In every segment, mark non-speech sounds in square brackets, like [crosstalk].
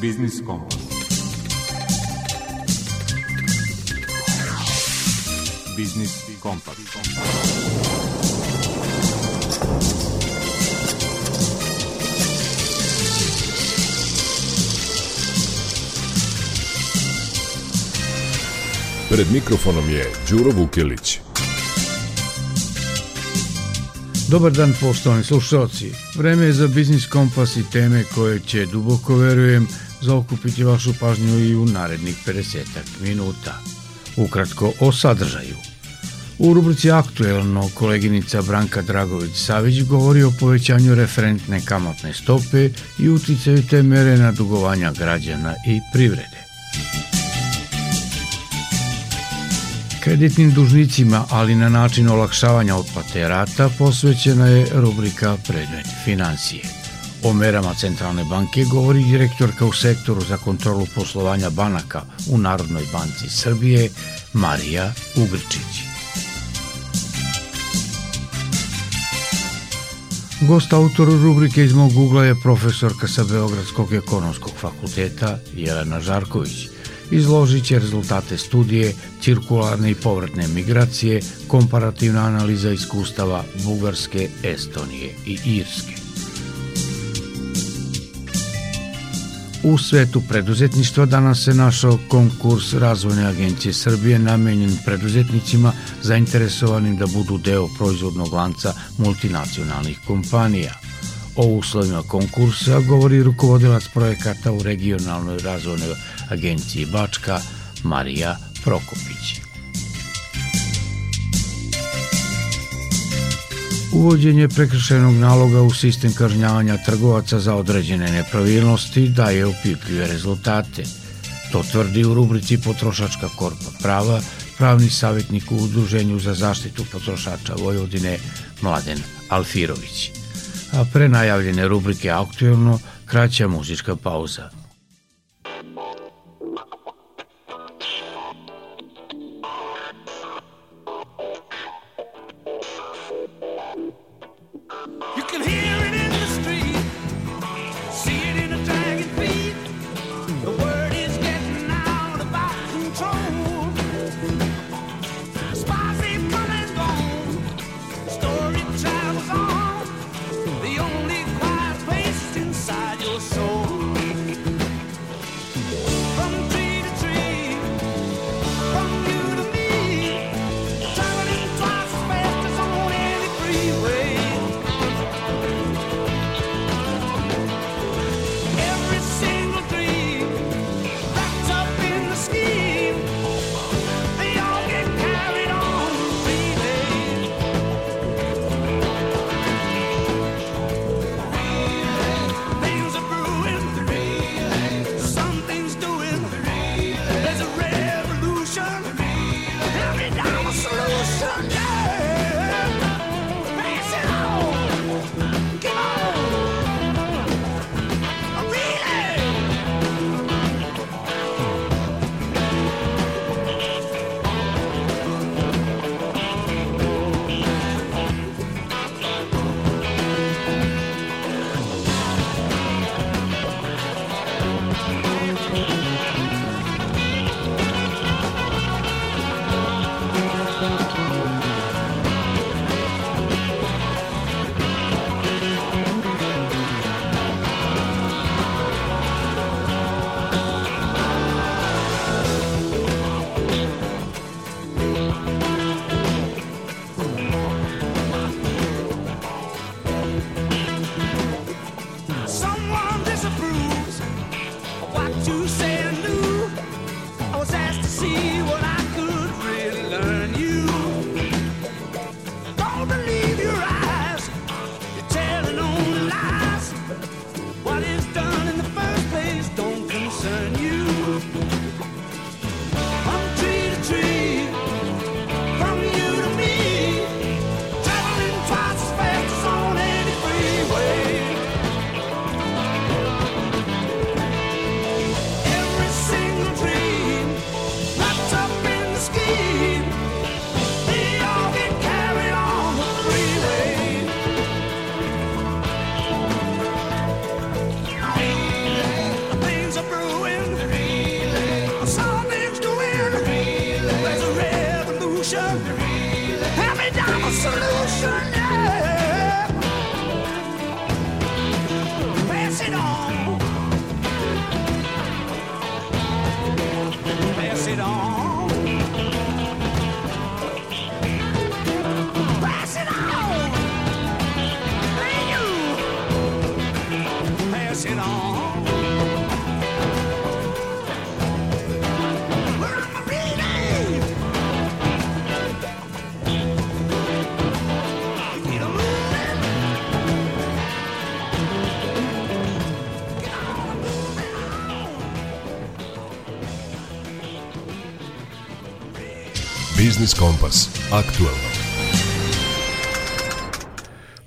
Biznis Kompas. Biznis Kompas. Pred mikrofonom je Đuro Vukilić. Dobar dan poštovani slušalci. Vreme je za Biznis Kompas i teme koje će, duboko verujem, zaokupiti vašu pažnju i u narednih 50 minuta. Ukratko o sadržaju. U rubrici Aktuelno koleginica Branka Dragović-Savić govori o povećanju referentne kamatne stope i uticaju te mere na dugovanja građana i privrede. Kreditnim dužnicima, ali na način olakšavanja otplate rata, posvećena je rubrika Predmet financije. O merama Centralne banke govori direktorka u sektoru za kontrolu poslovanja banaka u Narodnoj banci Srbije, Marija Ugrčić. Gost autor rubrike iz mog ugla je profesorka sa Beogradskog ekonomskog fakulteta Jelena Žarković – izložit će rezultate studije, cirkularne i povratne migracije, komparativna analiza iskustava Bugarske, Estonije i Irske. U svetu preduzetništva danas se našao konkurs Razvojne agencije Srbije namenjen preduzetnicima zainteresovanim da budu deo proizvodnog lanca multinacionalnih kompanija – O uslovima konkursa govori rukovodilac projekata u regionalnoj razvojnoj agenciji Bačka Marija Prokopić. Uvođenje prekršajnog naloga u sistem kažnjavanja trgovaca za određene nepravilnosti daje opipljive rezultate. To tvrdi u rubrici Potrošačka korpa prava pravni savjetnik u Udruženju za zaštitu potrošača Vojvodine Mladen Alfirović a pre najavljene rubrike Aktuelno kraća muzička pauza.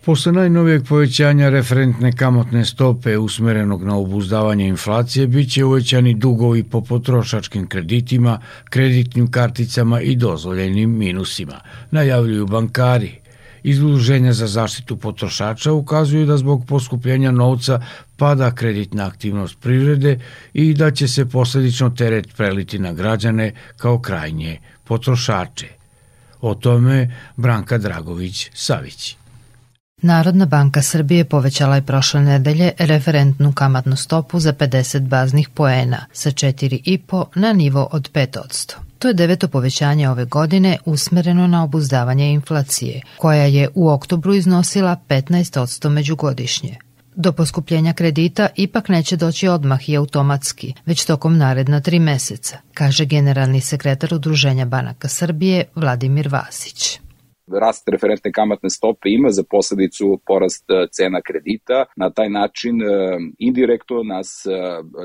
Posle najnovijeg povećanja referentne kamatne stope usmerenog na obuzdavanje inflacije, bit će uvećani dugovi po potrošačkim kreditima, kreditnim karticama i dozvoljenim minusima, najavljuju bankari. Izluženja za zaštitu potrošača ukazuju da zbog poskupljenja novca pada kreditna aktivnost privrede i da će se posledično teret preliti na građane kao krajnje potrošače. O tome Branka Dragović-Savić. Narodna banka Srbije povećala je prošle nedelje referentnu kamatnu stopu za 50 baznih poena sa 4,5 na nivo od 5%. To je deveto povećanje ove godine usmereno na obuzdavanje inflacije, koja je u oktobru iznosila 15% međugodišnje. Do poskupljenja kredita ipak neće doći odmah i automatski, već tokom naredna tri meseca, kaže generalni sekretar Udruženja banaka Srbije Vladimir Vasić rast referentne kamatne stope ima za posledicu porast e, cena kredita. Na taj način e, indirektno nas e,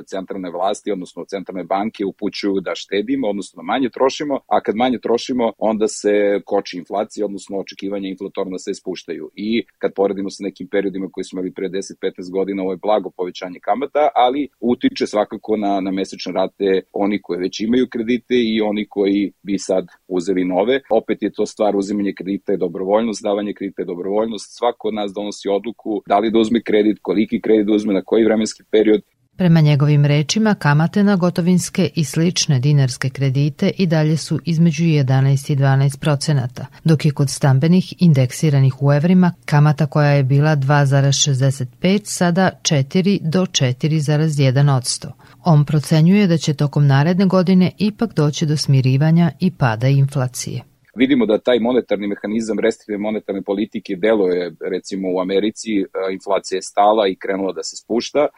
centralne vlasti, odnosno centralne banke upućuju da štedimo, odnosno da manje trošimo, a kad manje trošimo, onda se koči inflacija, odnosno očekivanja inflatorna se spuštaju. I kad poredimo sa nekim periodima koji smo imali pre 10-15 godina, ovo je blago povećanje kamata, ali utiče svakako na, na mesečne rate oni koji već imaju kredite i oni koji bi sad uzeli nove. Opet je to stvar uzimanje kredita kredita je dobrovoljnost, davanje kredita je dobrovoljnost, svako od nas donosi odluku da li da uzme kredit, koliki kredit da uzme, na koji vremenski period. Prema njegovim rečima, kamate na gotovinske i slične dinarske kredite i dalje su između 11 i 12 procenata, dok je kod stambenih indeksiranih u evrima kamata koja je bila 2,65 sada 4 do 4,1 odsto. On procenjuje da će tokom naredne godine ipak doći do smirivanja i pada inflacije vidimo da taj monetarni mehanizam restriktivne monetarne politike deluje recimo u Americi, inflacija je stala i krenula da se spušta,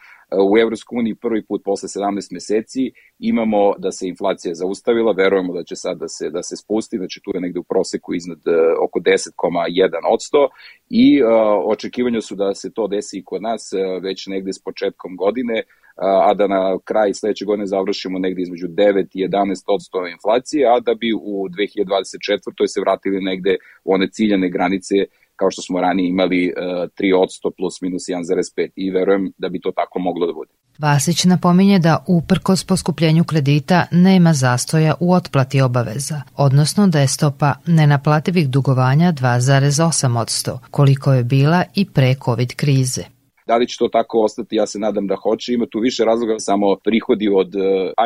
u Evropskoj uniji prvi put posle 17 meseci imamo da se inflacija zaustavila, verujemo da će sad da se, da se spusti, znači tu je negde u proseku iznad oko 10,1 odsto i očekivanja su da se to desi i kod nas već negde s početkom godine, a da na kraj sledeće godine završimo negde između 9 i 11 odsto inflacije, a da bi u 2024. se vratili negde u one ciljane granice kao što smo ranije imali 3 odsto plus minus 1,5 i verujem da bi to tako moglo da bude. Vasić napominje da uprkos poskupljenju kredita nema zastoja u otplati obaveza, odnosno da je stopa nenaplativih dugovanja 2,8 odsto, koliko je bila i pre COVID krize. Da li će to tako ostati, ja se nadam da hoće. Ima tu više razloga, samo prihodi od e,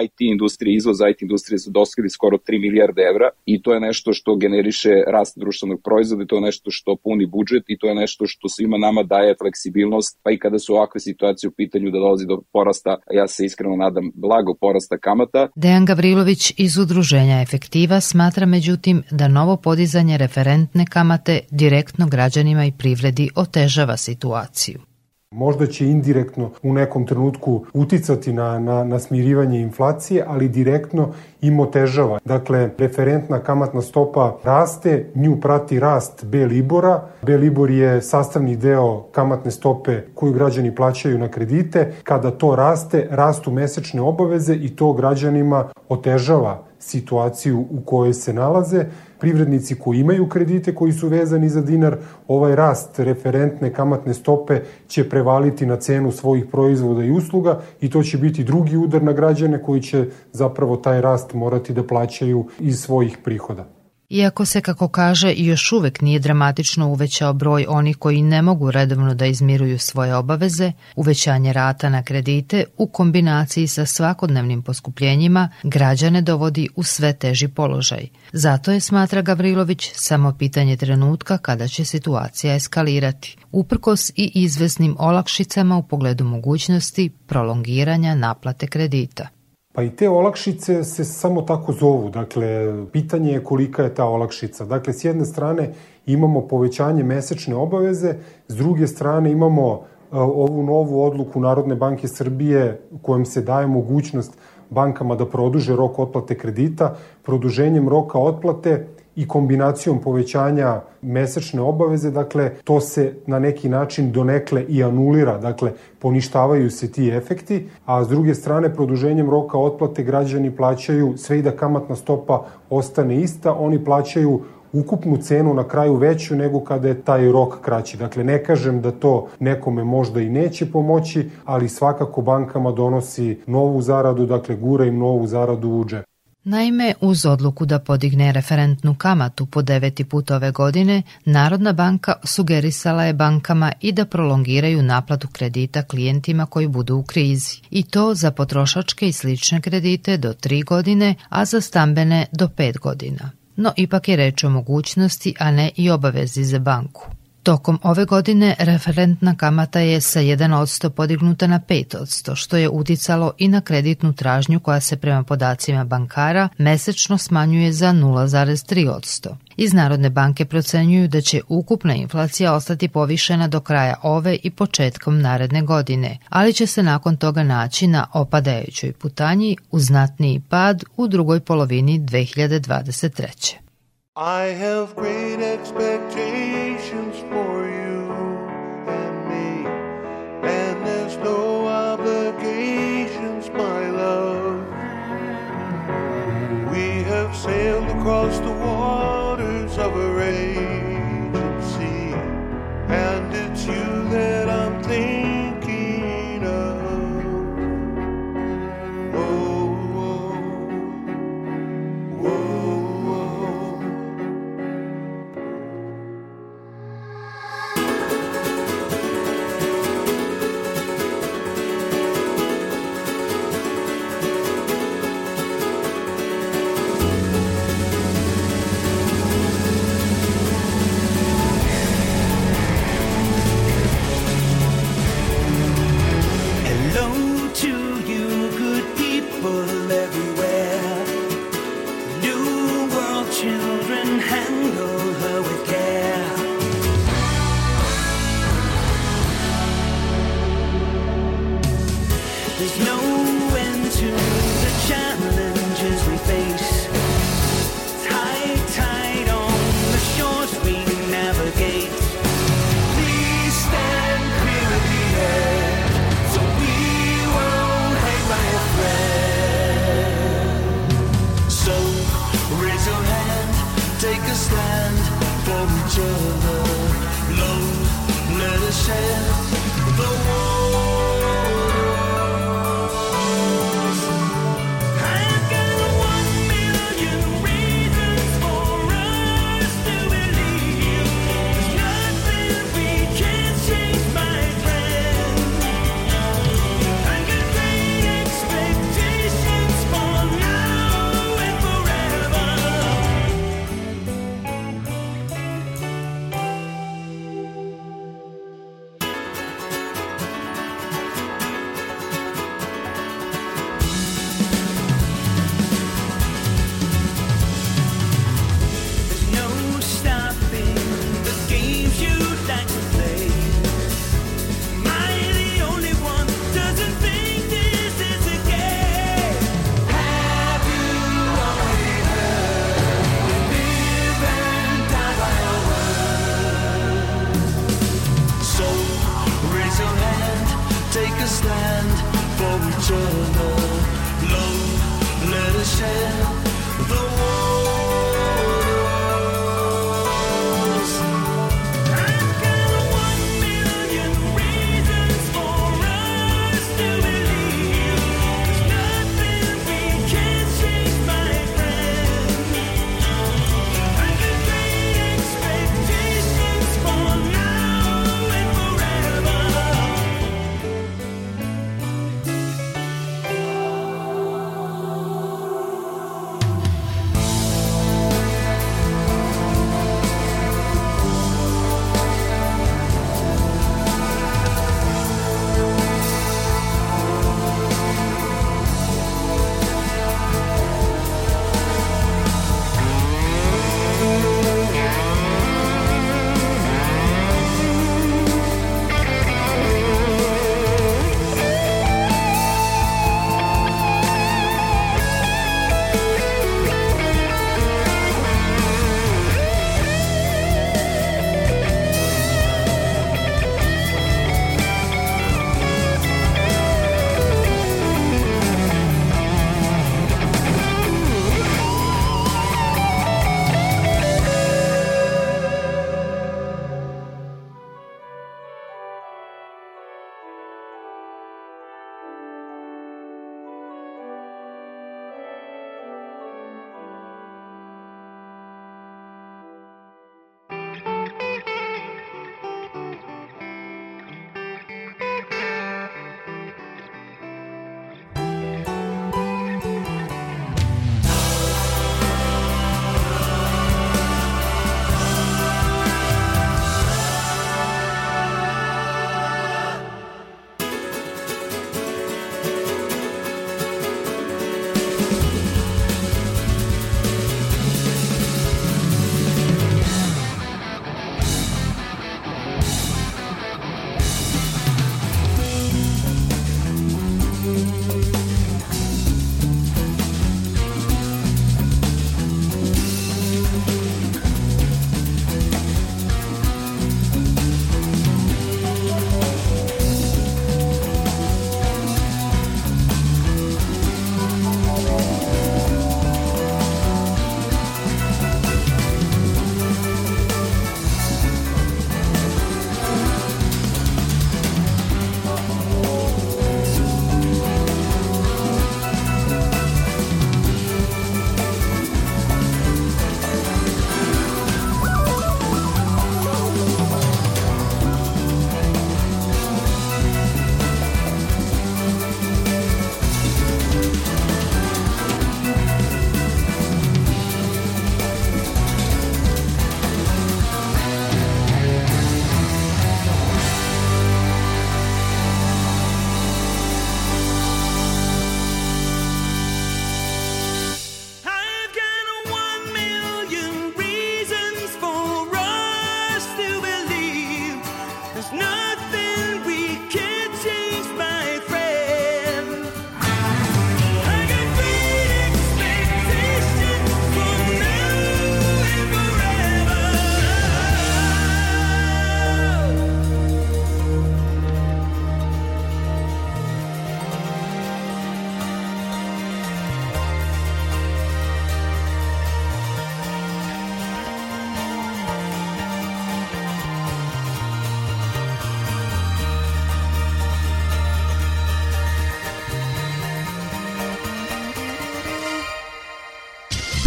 IT industrije, izvoz IT industrije su dostigli skoro 3 milijarde evra i to je nešto što generiše rast društvenog proizvoda i to je nešto što puni budžet i to je nešto što svima nama daje fleksibilnost, pa i kada su ovakve situacije u pitanju da dolazi do porasta, ja se iskreno nadam blago porasta kamata. Dejan Gavrilović iz Udruženja Efektiva smatra međutim da novo podizanje referentne kamate direktno građanima i privredi otežava situaciju. Možda će indirektno u nekom trenutku uticati na, na, na smirivanje inflacije, ali direktno im otežava. Dakle, referentna kamatna stopa raste, nju prati rast B Libora. B Libor je sastavni deo kamatne stope koju građani plaćaju na kredite. Kada to raste, rastu mesečne obaveze i to građanima otežava situaciju u kojoj se nalaze. Privrednici koji imaju kredite koji su vezani za dinar, ovaj rast referentne kamatne stope će prevaliti na cenu svojih proizvoda i usluga i to će biti drugi udar na građane koji će zapravo taj rast morati da plaćaju iz svojih prihoda. Iako se, kako kaže, još uvek nije dramatično uvećao broj onih koji ne mogu redovno da izmiruju svoje obaveze, uvećanje rata na kredite u kombinaciji sa svakodnevnim poskupljenjima građane dovodi u sve teži položaj. Zato je, smatra Gavrilović, samo pitanje trenutka kada će situacija eskalirati, uprkos i izvesnim olakšicama u pogledu mogućnosti prolongiranja naplate kredita. Pa i te olakšice se samo tako zovu. Dakle, pitanje je kolika je ta olakšica. Dakle, s jedne strane imamo povećanje mesečne obaveze, s druge strane imamo e, ovu novu odluku Narodne banke Srbije kojom se daje mogućnost bankama da produže rok otplate kredita. Produženjem roka otplate i kombinacijom povećanja mesečne obaveze, dakle, to se na neki način donekle i anulira, dakle, poništavaju se ti efekti, a s druge strane, produženjem roka otplate građani plaćaju, sve i da kamatna stopa ostane ista, oni plaćaju ukupnu cenu na kraju veću nego kada je taj rok kraći. Dakle, ne kažem da to nekome možda i neće pomoći, ali svakako bankama donosi novu zaradu, dakle, gura im novu zaradu u džep. Naime, uz odluku da podigne referentnu kamatu po deveti put ove godine, Narodna banka sugerisala je bankama i da prolongiraju naplatu kredita klijentima koji budu u krizi. I to za potrošačke i slične kredite do tri godine, a za stambene do pet godina. No ipak je reč o mogućnosti, a ne i obavezi za banku. Tokom ove godine referentna kamata je sa 1% podignuta na 5%, što je uticalo i na kreditnu tražnju koja se prema podacima bankara mesečno smanjuje za 0,3%. Iz Narodne banke procenjuju da će ukupna inflacija ostati povišena do kraja ove i početkom naredne godine, ali će se nakon toga naći na opadajućoj putanji u znatniji pad u drugoj polovini 2023. I have great expectations for you and me, and there's no obligations, my love. We have sailed across the waters of a raging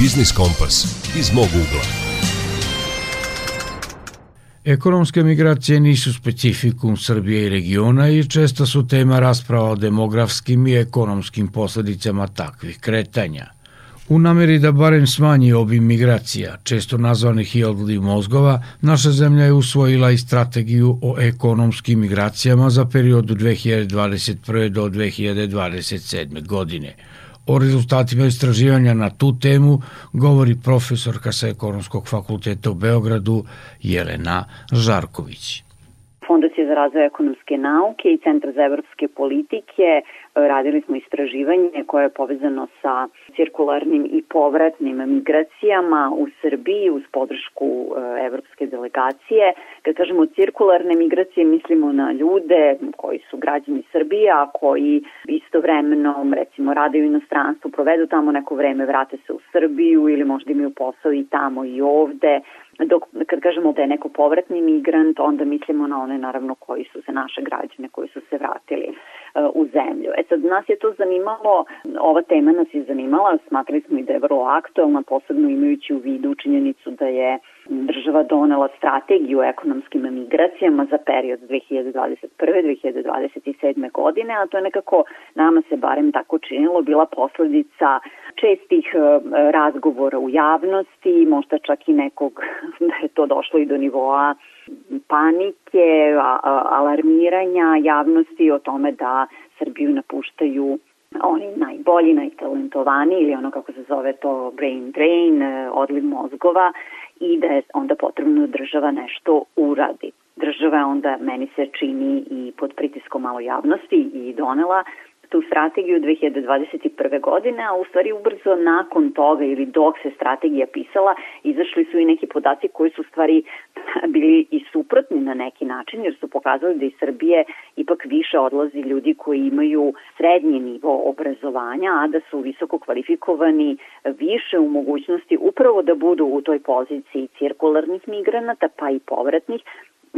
Biznis Kompas iz mog ugla. Ekonomske migracije nisu specifikum Srbije i regiona i često su tema rasprava o demografskim i ekonomskim posledicama takvih kretanja. U nameri da barem smanji obim migracija, često nazvanih i odliv mozgova, naša zemlja je usvojila i strategiju o ekonomskim migracijama za period 2021. do 2027. godine – O rezultatima istraživanja na tu temu govori profesorka sa Ekonomskog fakulteta u Beogradu Jelena Žarković. Fondacija za razvoj ekonomske nauke i Centar za evropske politike radili smo istraživanje koje je povezano sa cirkularnim i povratnim migracijama u Srbiji uz podršku e, evropske delegacije. Kad kažemo cirkularne migracije mislimo na ljude koji su građani Srbije, a koji istovremeno recimo rade u inostranstvu, provedu tamo neko vreme, vrate se u Srbiju ili možda imaju posao i tamo i ovde dok kad kažemo da je neko povratni migrant, onda mislimo na one naravno koji su se naše građane koji su se vratili u zemlju. E sad nas je to zanimalo, ova tema nas je zanimala, smatrali smo i da je vrlo aktuelna, posebno imajući u vidu činjenicu da je država donela strategiju o ekonomskim migracijama za period 2021-2027. godine, a to je nekako nama se barem tako činilo bila posledica čestih uh, razgovora u javnosti, možda čak i nekog [laughs] da je to došlo i do nivoa panike, alarmiranja javnosti o tome da Srbiju napuštaju oni najbolji, najtalentovani ili ono kako se zove to brain drain, e, odliv mozgova i da je onda potrebno da država nešto uradi. Država onda, meni se čini, i pod pritiskom malo javnosti i donela tu strategiju 2021. godine, a u stvari ubrzo nakon toga ili dok se strategija pisala, izašli su i neki podaci koji su u stvari [laughs] bili i suprotni na neki način, jer su pokazali da iz Srbije ipak više odlazi ljudi koji imaju srednji nivo obrazovanja, a da su visoko kvalifikovani više u mogućnosti upravo da budu u toj poziciji cirkularnih migranata, pa i povratnih,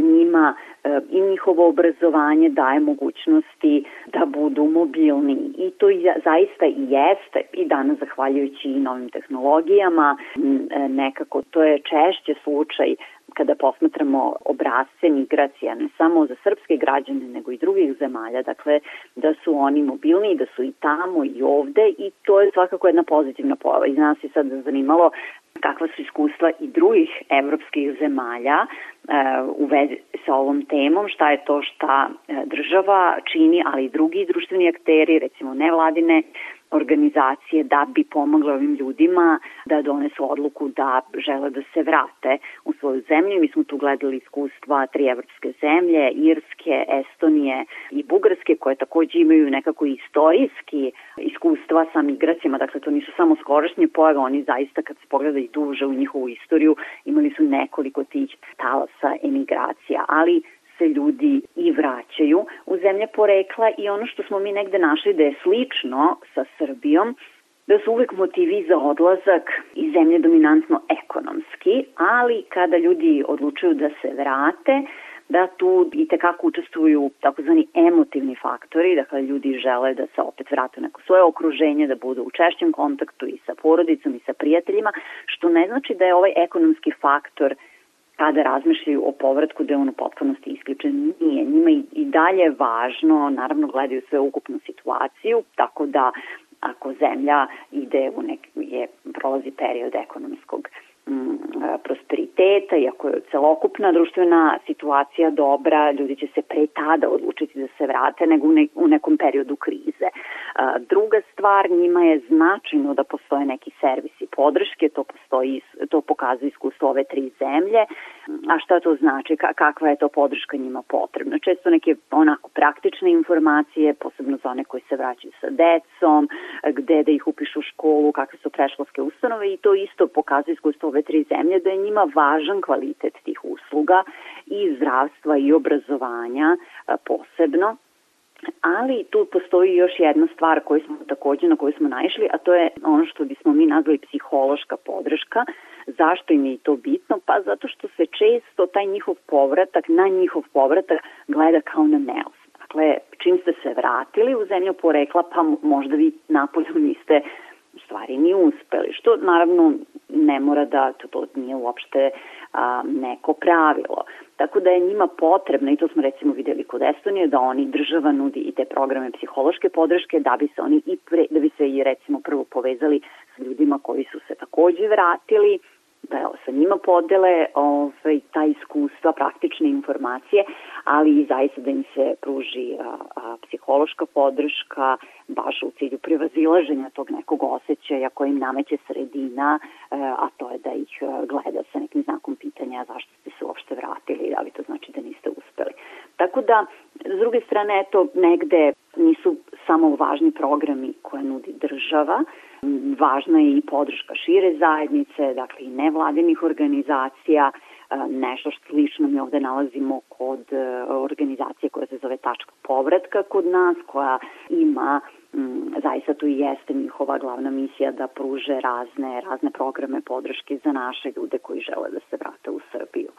njima e, i njihovo obrazovanje daje mogućnosti da budu mobilni i to zaista i jeste i danas zahvaljujući i novim tehnologijama e, nekako to je češće slučaj kada posmatramo obrazce migracija, ne samo za srpske građane, nego i drugih zemalja, dakle, da su oni mobilni, da su i tamo i ovde i to je svakako jedna pozitivna pojava. I nas je sad zanimalo kakva su iskustva i drugih evropskih zemalja e, u vezi sa ovom temom, šta je to šta e, država čini, ali i drugi društveni akteri, recimo nevladine organizacije da bi pomogle ovim ljudima da donesu odluku da žele da se vrate u svoju zemlju. Mi smo tu gledali iskustva tri evropske zemlje, Irske, Estonije i Bugarske, koje takođe imaju nekako istorijski iskustva sa migracijama, dakle to nisu samo skorašnje pojave, oni zaista kad se pogleda duže u njihovu istoriju imali su nekoliko tih talasa emigracija, ali se ljudi i vraćaju u zemlje porekla i ono što smo mi negde našli da je slično sa Srbijom, da su uvek motivi za odlazak iz zemlje dominantno ekonomski, ali kada ljudi odlučuju da se vrate, da tu i tekako učestvuju takozvani emotivni faktori, dakle ljudi žele da se opet vrate u neko svoje okruženje, da budu u češćem kontaktu i sa porodicom i sa prijateljima, što ne znači da je ovaj ekonomski faktor kada razmišljaju o povratku da je on u potpunosti isključen. Nije. Njima i, i dalje važno, naravno gledaju sve ukupnu situaciju, tako da ako zemlja ide u nek, je, prolazi period ekonomskog prosperiteta i ako je celokupna društvena situacija dobra, ljudi će se pre tada odlučiti da se vrate nego u, ne, u nekom periodu krize. Druga stvar, njima je značajno da postoje neki servisi podrške, to, postoji, to pokazuje iskustvo ove tri zemlje. A šta to znači? Kakva je to podrška njima potrebna? Često neke onako praktične informacije, posebno za one koji se vraćaju sa decom, gde da ih upišu u školu, kakve su preškolske ustanove i to isto pokazuje iskustvo ove tri zemlje da je njima važan kvalitet tih usluga i zdravstva i obrazovanja posebno Ali tu postoji još jedna stvar koju smo takođe na koju smo naišli, a to je ono što bismo mi nazvali psihološka podrška. Zašto im je to bitno? Pa zato što se često taj njihov povratak, na njihov povratak gleda kao na neos. Dakle, čim ste se vratili u zemlju porekla, pa možda vi napolju niste u stvari ni uspeli, što naravno ne mora da, to, to nije uopšte a, neko pravilo. Tako da je njima potrebno, i to smo recimo videli kod Estonije, da oni država nudi i te programe psihološke podrške da bi se oni i pre, da bi se i recimo prvo povezali s ljudima koji su se takođe vratili, da sa njima podele ovaj, ta iskustva, praktične informacije, ali i zaista da im se pruži a, a, psihološka podrška baš u cilju prevazilaženja tog nekog osjećaja koji im nameće sredina, a, e, a to je da ih e, gleda sa nekim znakom pitanja zašto ste se uopšte vratili, da li to znači da niste uspeli. Tako da, s druge strane, eto, negde nisu samo važni programi koje nudi država, Važna je i podrška šire zajednice, dakle i nevladinih organizacija, e, nešto što slično mi ovde nalazimo kod e, organizacije koja se zove Tačka povratka kod nas, koja ima zaista tu i jeste njihova glavna misija da pruže razne, razne programe podrške za naše ljude koji žele da se vrate u Srbiju.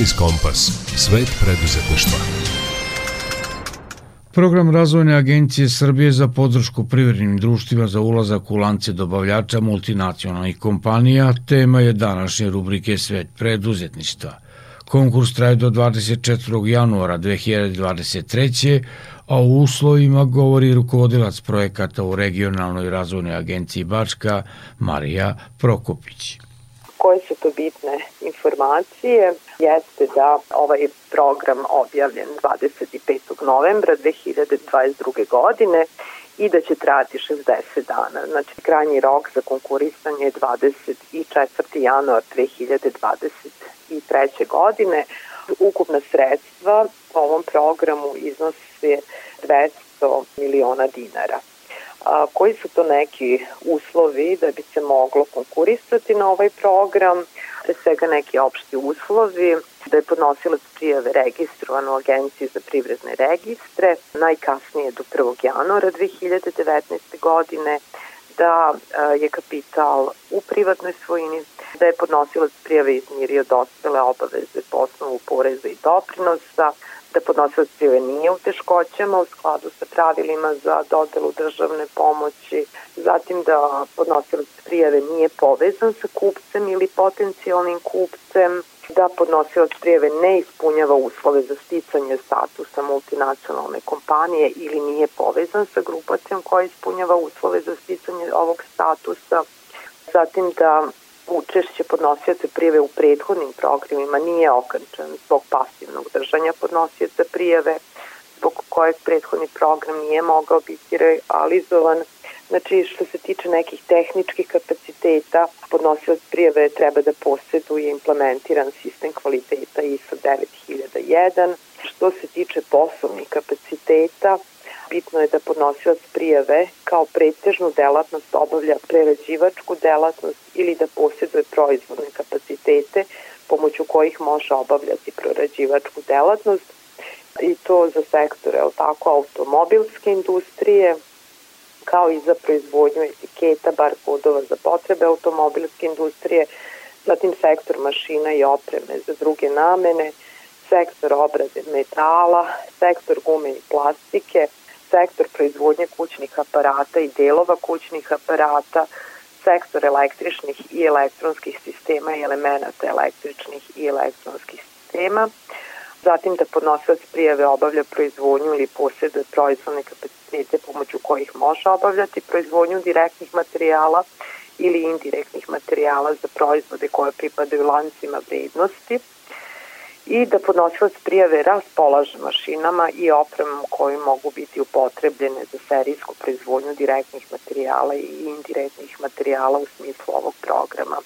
Biznis Kompas. Svet preduzetništva. Program Razvojne agencije Srbije za podršku privrednim društvima za ulazak u lance dobavljača multinacionalnih kompanija tema je današnje rubrike Svet preduzetništva. Konkurs traje do 24. januara 2023. a o uslovima govori rukovodilac projekata u regionalnoj razvojnoj agenciji Bačka Marija Prokopić koje su to bitne informacije jeste da ovaj program objavljen 25. novembra 2022. godine i da će trajati 60 dana. Znači, krajnji rok za konkurisanje je 24. januar 2023. godine. Ukupna sredstva po ovom programu iznose 200 miliona dinara. A, koji su to neki uslovi da bi se moglo konkurisati na ovaj program? Pre svega neki opšti uslovi, da je podnosilac prijave registrovan u Agenciji za privredne registre, najkasnije do 1. januara 2019. godine, da je kapital u privatnoj svojini, da je podnosilac prijave izmirio dospele obaveze po osnovu poreza i doprinosa, da podnosilac prijave nije u teškoćama u skladu sa pravilima za dodelu državne pomoći, zatim da podnosilac prijave nije povezan sa kupcem ili potencijalnim kupcem, da podnosilac prijave ne ispunjava uslove za sticanje statusa multinacionalne kompanije ili nije povezan sa grupacijom koja ispunjava uslove za sticanje ovog statusa, zatim da učešće podnosioca prijeve u prethodnim programima nije okončan zbog pasivnog držanja podnosioca prijeve, zbog kojeg prethodni program nije mogao biti realizovan. Znači, što se tiče nekih tehničkih kapaciteta, podnosilac prijeve treba da posjeduje implementiran sistem kvaliteta ISO 9001. Što se tiče poslovnih kapaciteta, bitno je da podnosilac prijave kao pretežnu delatnost obavlja prerađivačku delatnost ili da posjeduje proizvodne kapacitete pomoću kojih može obavljati prorađivačku delatnost i to za sektore tako automobilske industrije kao i za proizvodnju etiketa, bar kodova za potrebe automobilske industrije, zatim sektor mašina i opreme za druge namene, sektor obrade metala, sektor gume i plastike, sektor proizvodnje kućnih aparata i delova kućnih aparata, sektor električnih i elektronskih sistema i elemenata električnih i elektronskih sistema, zatim da podnosilac prijave obavlja proizvodnju ili posjeduje proizvodne kapacitete pomoću kojih može obavljati proizvodnju direktnih materijala ili indirektnih materijala za proizvode koje pripadaju lancima vrednosti, i da podnosilac prijave raspolaže mašinama i opremom koji mogu biti upotrebljene za serijsku proizvodnju direktnih materijala i indirektnih materijala u smislu ovog programa.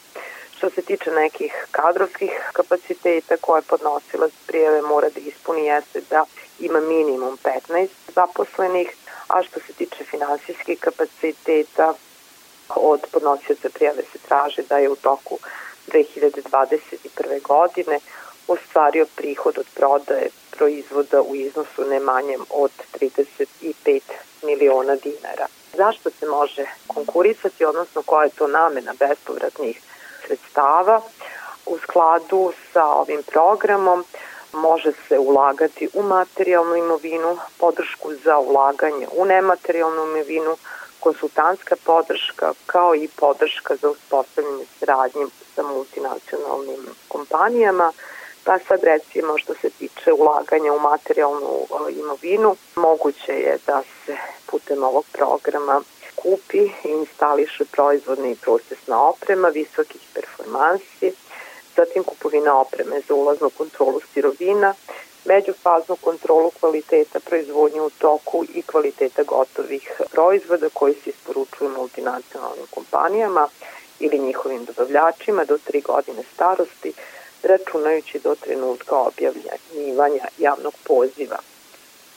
Što se tiče nekih kadrovskih kapaciteta koje podnosilac prijave mora da ispuni jeste da ima minimum 15 zaposlenih, a što se tiče finansijskih kapaciteta od podnosioca prijave se traži da je u toku 2021. godine ostvario prihod od prodaje proizvoda u iznosu ne manjem od 35 miliona dinara. Zašto se može konkurisati, odnosno koja je to namena bespovratnih sredstava? U skladu sa ovim programom može se ulagati u materijalnu imovinu, podršku za ulaganje u nematerijalnu imovinu, konsultantska podrška kao i podrška za uspostavljanje sradnje sa multinacionalnim kompanijama, Pa sad recimo što se tiče ulaganja u materijalnu imovinu, moguće je da se putem ovog programa kupi i instališe proizvodna i procesna oprema visokih performansi, zatim kupovina opreme za ulaznu kontrolu sirovina, međufaznu kontrolu kvaliteta proizvodnje u toku i kvaliteta gotovih proizvoda koji se isporučuju multinacionalnim kompanijama ili njihovim dobavljačima do 3 godine starosti, računajući do trenutka objavljanja javnog poziva.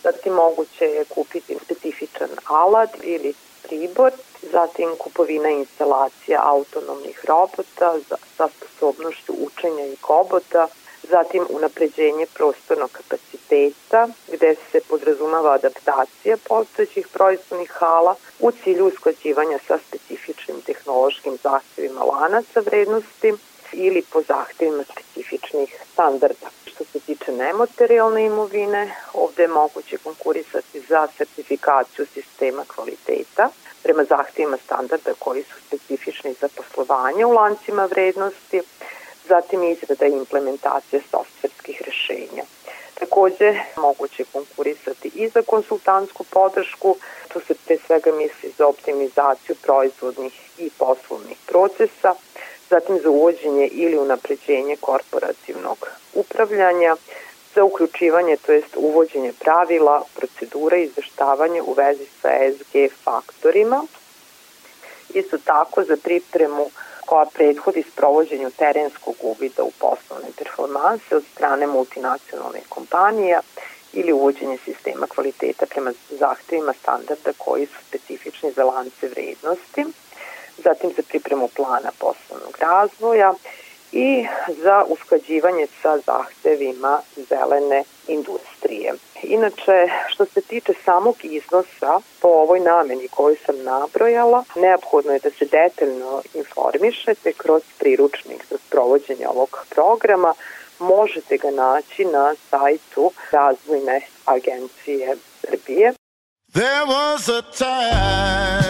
Zatim moguće je kupiti specifičan alat ili pribor, zatim kupovina instalacija autonomnih robota sa sposobnošću učenja i kobota, zatim unapređenje prostornog kapaciteta gde se podrazumava adaptacija postojećih proizvodnih hala u cilju usklađivanja sa specifičnim tehnološkim zahtevima lanaca vrednosti, ili po zahtevima specifičnih standarda. Što se tiče nematerijalne imovine, ovde je moguće konkurisati za sertifikaciju sistema kvaliteta prema zahtjevima standarda koji su specifični za poslovanje u lancima vrednosti, zatim izrada i implementacija softverskih rešenja. Takođe, moguće konkurisati i za konsultantsku podršku, tu se pre svega misli za optimizaciju proizvodnih i poslovnih procesa, zatim za uvođenje ili unapređenje korporativnog upravljanja, za uključivanje, to jest uvođenje pravila, procedura i izveštavanje u vezi sa SG faktorima. Isto tako za pripremu koja prethodi sprovođenju terenskog uvida u poslovne performanse od strane multinacionalnih kompanija ili uvođenje sistema kvaliteta prema zahtevima standarda koji su specifični za lance vrednosti, zatim za pripremu plana poslovnog razvoja i za usklađivanje sa zahtevima zelene industrije. Inače, što se tiče samog iznosa po ovoj nameni koju sam nabrojala, neophodno je da se detaljno informišete kroz priručnik za sprovođenje ovog programa. Možete ga naći na sajtu Razvojne agencije Srbije. There was a time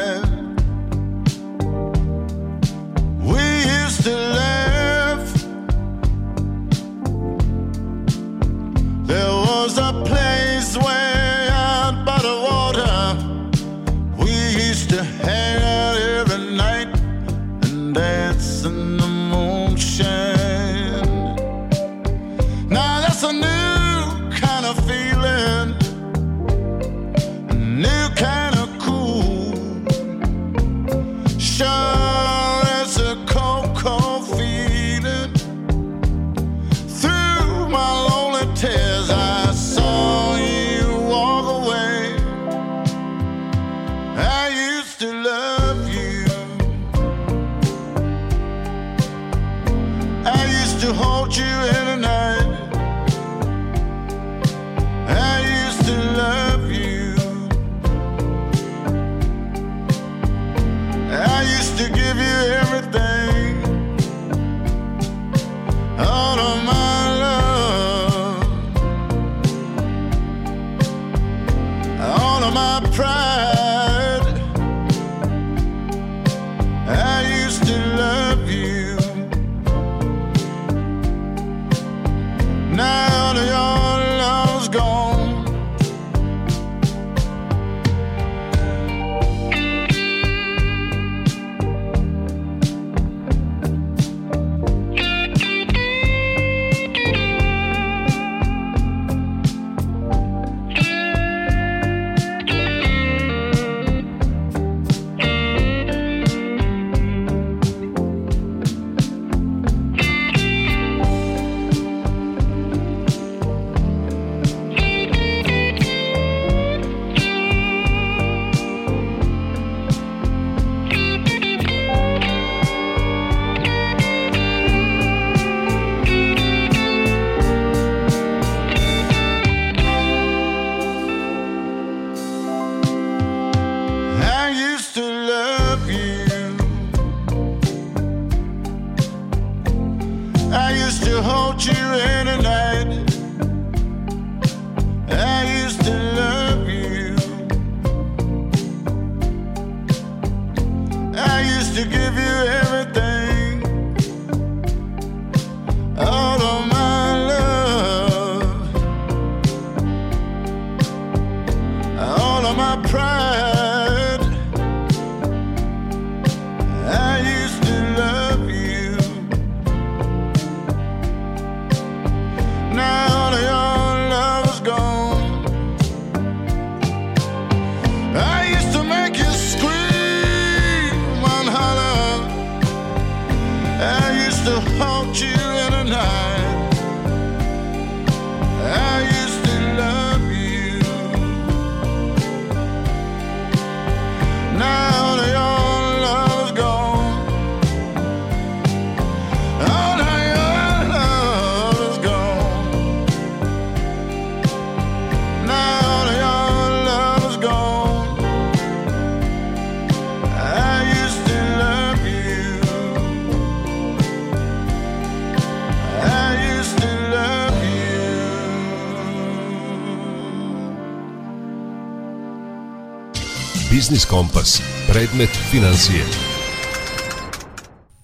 Biznis Kompas. Predmet financije.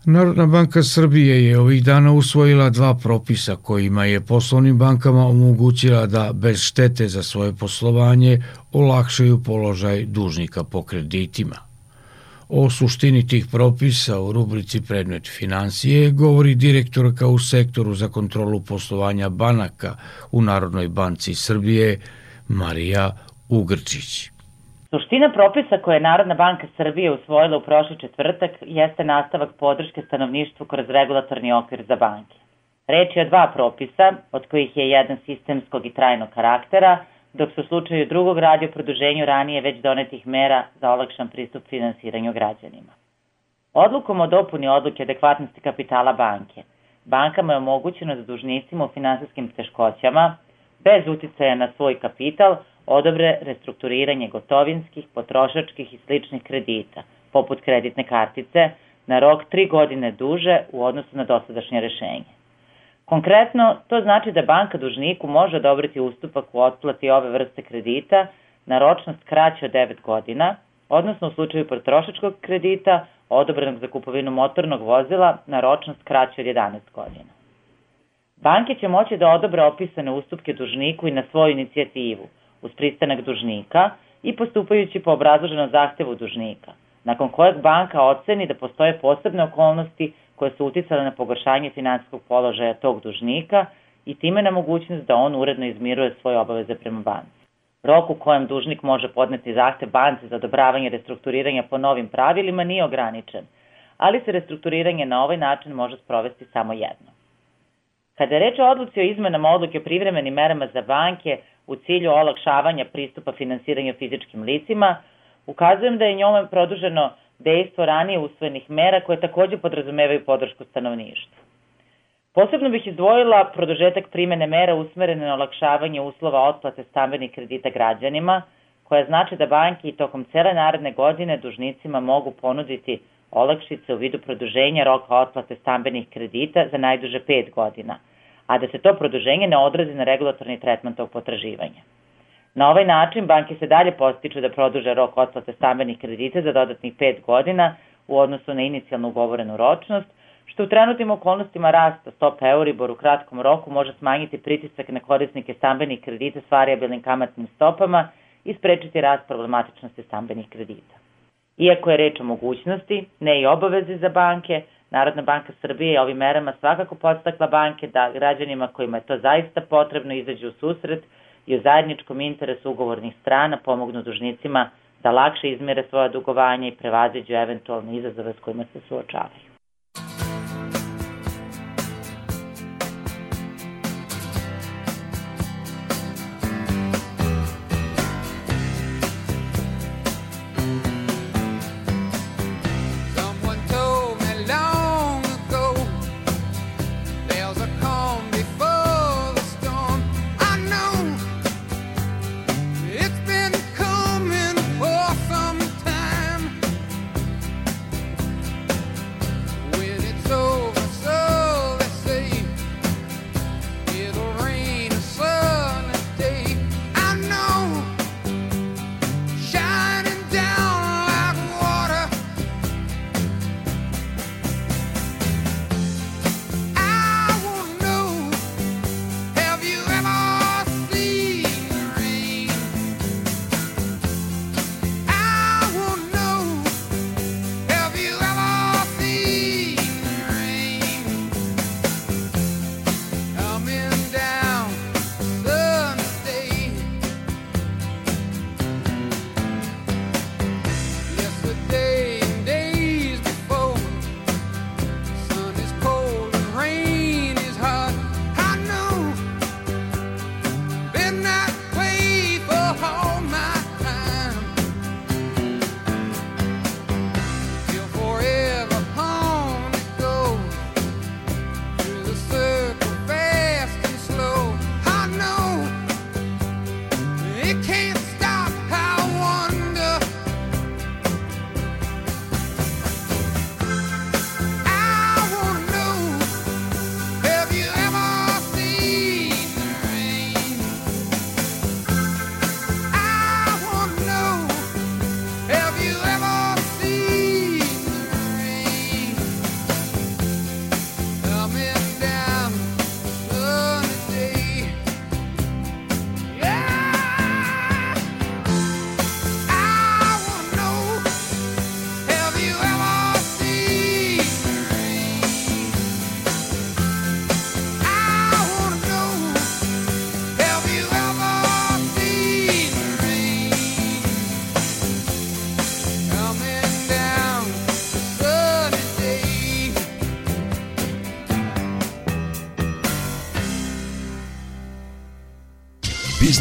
Narodna banka Srbije je ovih dana usvojila dva propisa kojima je poslovnim bankama omogućila da bez štete za svoje poslovanje olakšaju položaj dužnika po kreditima. O suštini tih propisa u rubrici Predmet financije govori direktorka u sektoru za kontrolu poslovanja banaka u Narodnoj banci Srbije Marija Ugrčić. Suština propisa koje je Narodna banka Srbije usvojila u prošli četvrtak jeste nastavak podrške stanovništvu kroz regulatorni okvir za banke. Reč je o dva propisa, od kojih je jedan sistemskog i trajnog karaktera, dok se u slučaju drugog radi o produženju ranije već donetih mera za olakšan pristup finansiranju građanima. Odlukom o dopuni odluke adekvatnosti kapitala banke, bankama je omogućeno da dužnicima u finansijskim teškoćama, bez uticaja na svoj kapital, odobre restrukturiranje gotovinskih, potrošačkih i sličnih kredita, poput kreditne kartice, na rok tri godine duže u odnosu na dosadašnje rešenje. Konkretno, to znači da banka dužniku može odobriti ustupak u otplati ove vrste kredita na ročnost kraće od 9 godina, odnosno u slučaju potrošačkog kredita odobrenog za kupovinu motornog vozila na ročnost kraće od 11 godina. Banke će moći da odobre opisane ustupke dužniku i na svoju inicijativu, uz pristanak dužnika i postupajući po obrazloženom zahtevu dužnika, nakon kojeg banka oceni da postoje posebne okolnosti koje su uticale na pogoršanje finansijskog položaja tog dužnika i time na mogućnost da on uredno izmiruje svoje obaveze prema banci. Rok u kojem dužnik može podneti zahtev banci za odobravanje restrukturiranja po novim pravilima nije ograničen, ali se restrukturiranje na ovaj način može sprovesti samo jedno. Kada je reč o odluci o izmenama odluke o privremenim merama za banke u cilju olakšavanja pristupa finansiranju fizičkim licima, ukazujem da je njome produženo dejstvo ranije usvojenih mera koje takođe podrazumevaju podršku stanovništvu. Posebno bih izdvojila produžetak primene mera usmerene na olakšavanje uslova otplate stambenih kredita građanima, koja znači da banke i tokom cele naredne godine dužnicima mogu ponuditi olakšice u vidu produženja roka otplate stambenih kredita za najduže 5 godina, a da se to produženje ne odrazi na regulatorni tretman tog potraživanja. Na ovaj način banke se dalje postiču da produže rok otplate stambenih kredita za dodatnih 5 godina u odnosu na inicijalno ugovorenu ročnost, što u trenutnim okolnostima rasta stopa Euribor u kratkom roku može smanjiti pritisak na korisnike stambenih kredita s variabilnim kamatnim stopama i sprečiti rast problematičnosti stambenih kredita. Iako je reč o mogućnosti, ne i obavezi za banke, Narodna banka Srbije je ovim merama svakako podstakla banke da građanima kojima je to zaista potrebno izađu u susret i u zajedničkom interesu ugovornih strana pomognu dužnicima da lakše izmire svoja dugovanja i prevaziđu eventualne izazove s kojima se suočavaju.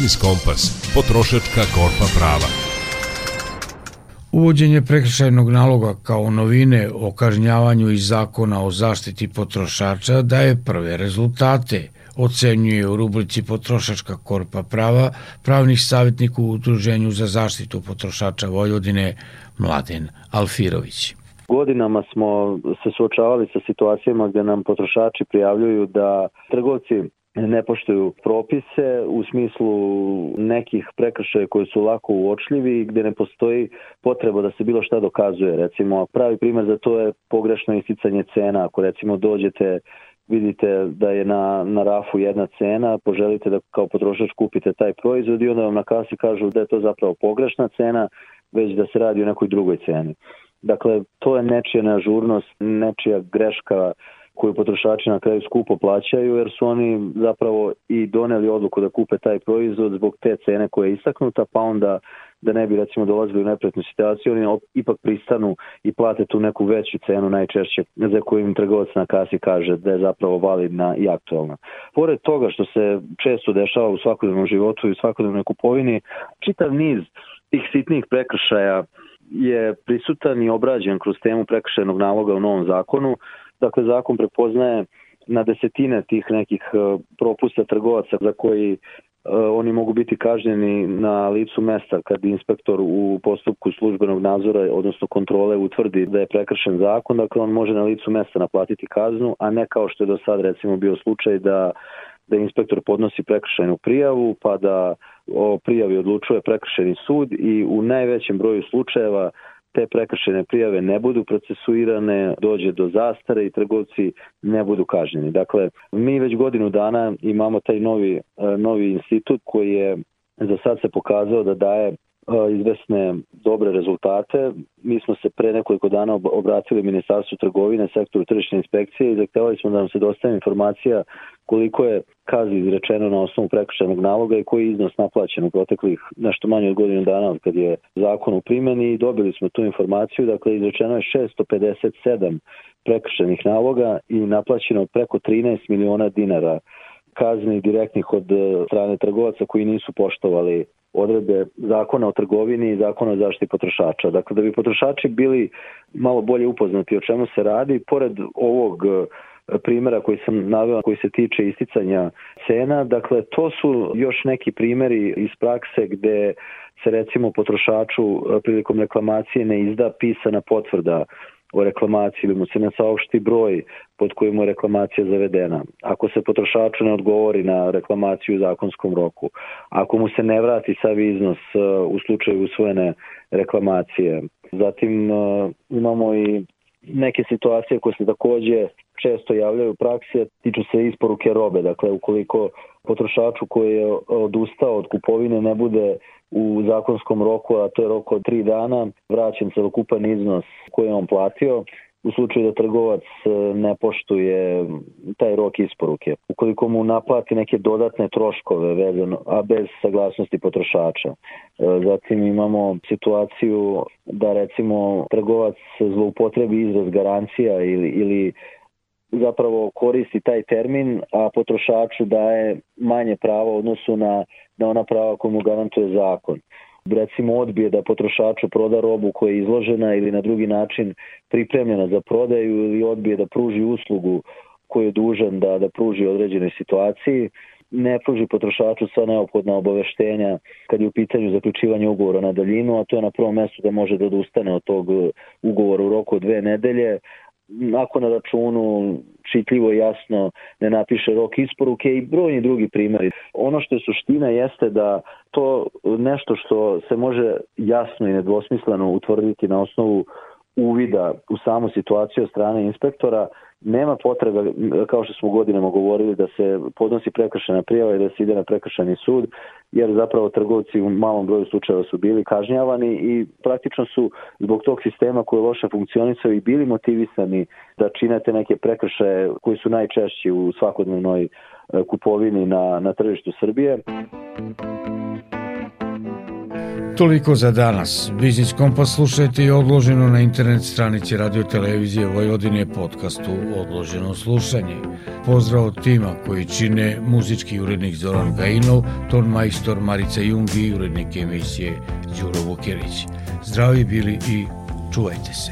Biznis Kompas, potrošačka korpa prava. Uvođenje prekršajnog naloga kao novine o kažnjavanju iz zakona o zaštiti potrošača daje prve rezultate, ocenjuje u rubrici Potrošačka korpa prava pravnih savjetnik u Udruženju za zaštitu potrošača Vojvodine Mladen Alfirović. Godinama smo se suočavali sa situacijama gde nam potrošači prijavljuju da trgovci ne poštuju propise u smislu nekih prekršaja koji su lako uočljivi i gde ne postoji potreba da se bilo šta dokazuje. Recimo, pravi primer za to je pogrešno isticanje cena. Ako recimo dođete vidite da je na, na rafu jedna cena, poželite da kao potrošač kupite taj proizvod i onda vam na kasi kažu da je to zapravo pogrešna cena, već da se radi o nekoj drugoj ceni. Dakle, to je nečija neažurnost, nečija greška koju potrošači na kraju skupo plaćaju jer su oni zapravo i doneli odluku da kupe taj proizvod zbog te cene koja je istaknuta pa onda da ne bi recimo dolazili u nepretnu situaciju, oni ipak pristanu i plate tu neku veću cenu najčešće za koju im trgovac na kasi kaže da je zapravo validna i aktualna. Pored toga što se često dešava u svakodnevnom životu i u svakodnevnoj kupovini, čitav niz tih sitnih prekršaja je prisutan i obrađen kroz temu prekršajnog naloga u novom zakonu. Dakle, zakon prepoznaje na desetine tih nekih e, propusta trgovaca za koji e, oni mogu biti kažnjeni na licu mesta kad inspektor u postupku službenog nadzora, odnosno kontrole, utvrdi da je prekršen zakon, dakle on može na licu mesta naplatiti kaznu, a ne kao što je do sad recimo bio slučaj da da inspektor podnosi prekršajnu prijavu, pa da o prijavi odlučuje prekršajni sud i u najvećem broju slučajeva te prekršajne prijave ne budu procesuirane, dođe do zastare i trgovci ne budu kažnjeni. Dakle, mi već godinu dana imamo taj novi, e, novi institut koji je za sad se pokazao da daje izvesne dobre rezultate. Mi smo se pre nekoliko dana obratili Ministarstvu trgovine, sektoru tržišne inspekcije i zahtevali smo da nam se dostane informacija koliko je kazi izrečeno na osnovu prekršajnog naloga i koji je iznos naplaćen u proteklih nešto manje od godinu dana od kad je zakon u primjeni i dobili smo tu informaciju, dakle izrečeno je 657 prekršajnih naloga i naplaćeno preko 13 miliona dinara kazni direktnih od e, strane trgovaca koji nisu poštovali odredbe zakona o trgovini i zakona o zaštiti potrošača. Dakle, da bi potrošači bili malo bolje upoznati o čemu se radi, pored ovog e, primera koji sam naveo koji se tiče isticanja cena, dakle to su još neki primeri iz prakse gde se recimo potrošaču e, prilikom reklamacije ne izda pisana potvrda o reklamaciji ili mu se ne saopšti broj pod kojim je reklamacija zavedena. Ako se potrošaču ne odgovori na reklamaciju u zakonskom roku, ako mu se ne vrati sav iznos uh, u slučaju usvojene reklamacije. Zatim uh, imamo i neke situacije koje se takođe često javljaju u praksi, tiču se isporuke robe. Dakle, ukoliko potrošaču koji je odustao od kupovine ne bude u zakonskom roku, a to je rok od tri dana, vraćen celokupan iznos koji je on platio, u slučaju da trgovac e, ne poštuje taj rok isporuke. Ukoliko mu naplati neke dodatne troškove vezano, a bez saglasnosti potrošača. E, zatim imamo situaciju da recimo trgovac zloupotrebi izraz garancija ili, ili zapravo koristi taj termin, a potrošaču daje manje prava u odnosu na, na ona prava koju mu garantuje zakon. Recimo odbije da potrošaču proda robu koja je izložena ili na drugi način pripremljena za prodaju ili odbije da pruži uslugu koju je dužan da, da pruži određenoj situaciji ne pruži potrošaču sva neophodna obaveštenja kad je u pitanju zaključivanje ugovora na daljinu, a to je na prvom mestu da može da odustane od tog ugovora u roku od dve nedelje, ako na računu čitljivo jasno ne napiše rok isporuke i brojni drugi primjeri. Ono što je suština jeste da to nešto što se može jasno i nedvosmisleno utvrditi na osnovu uvida u samu situaciju od strane inspektora, nema potrebe, kao što smo godinama govorili, da se podnosi prekršena prijava i da se ide na prekršeni sud, jer zapravo trgovci u malom broju slučajeva su bili kažnjavani i praktično su zbog tog sistema koji je loše funkcionisao i bili motivisani da činete neke prekršaje koji su najčešći u svakodnevnoj e, kupovini na, na tržištu Srbije. Toliko za danas. Biznis Kompas slušajte i odloženo na internet stranici Radio Televizije Vojvodine podcastu Odloženo slušanje. Pozdrav od tima koji čine muzički urednik Zoran Gajinov, ton majstor Marica Jungi i urednik emisije Đuro Vukjerić. Zdravi bili i čuvajte se.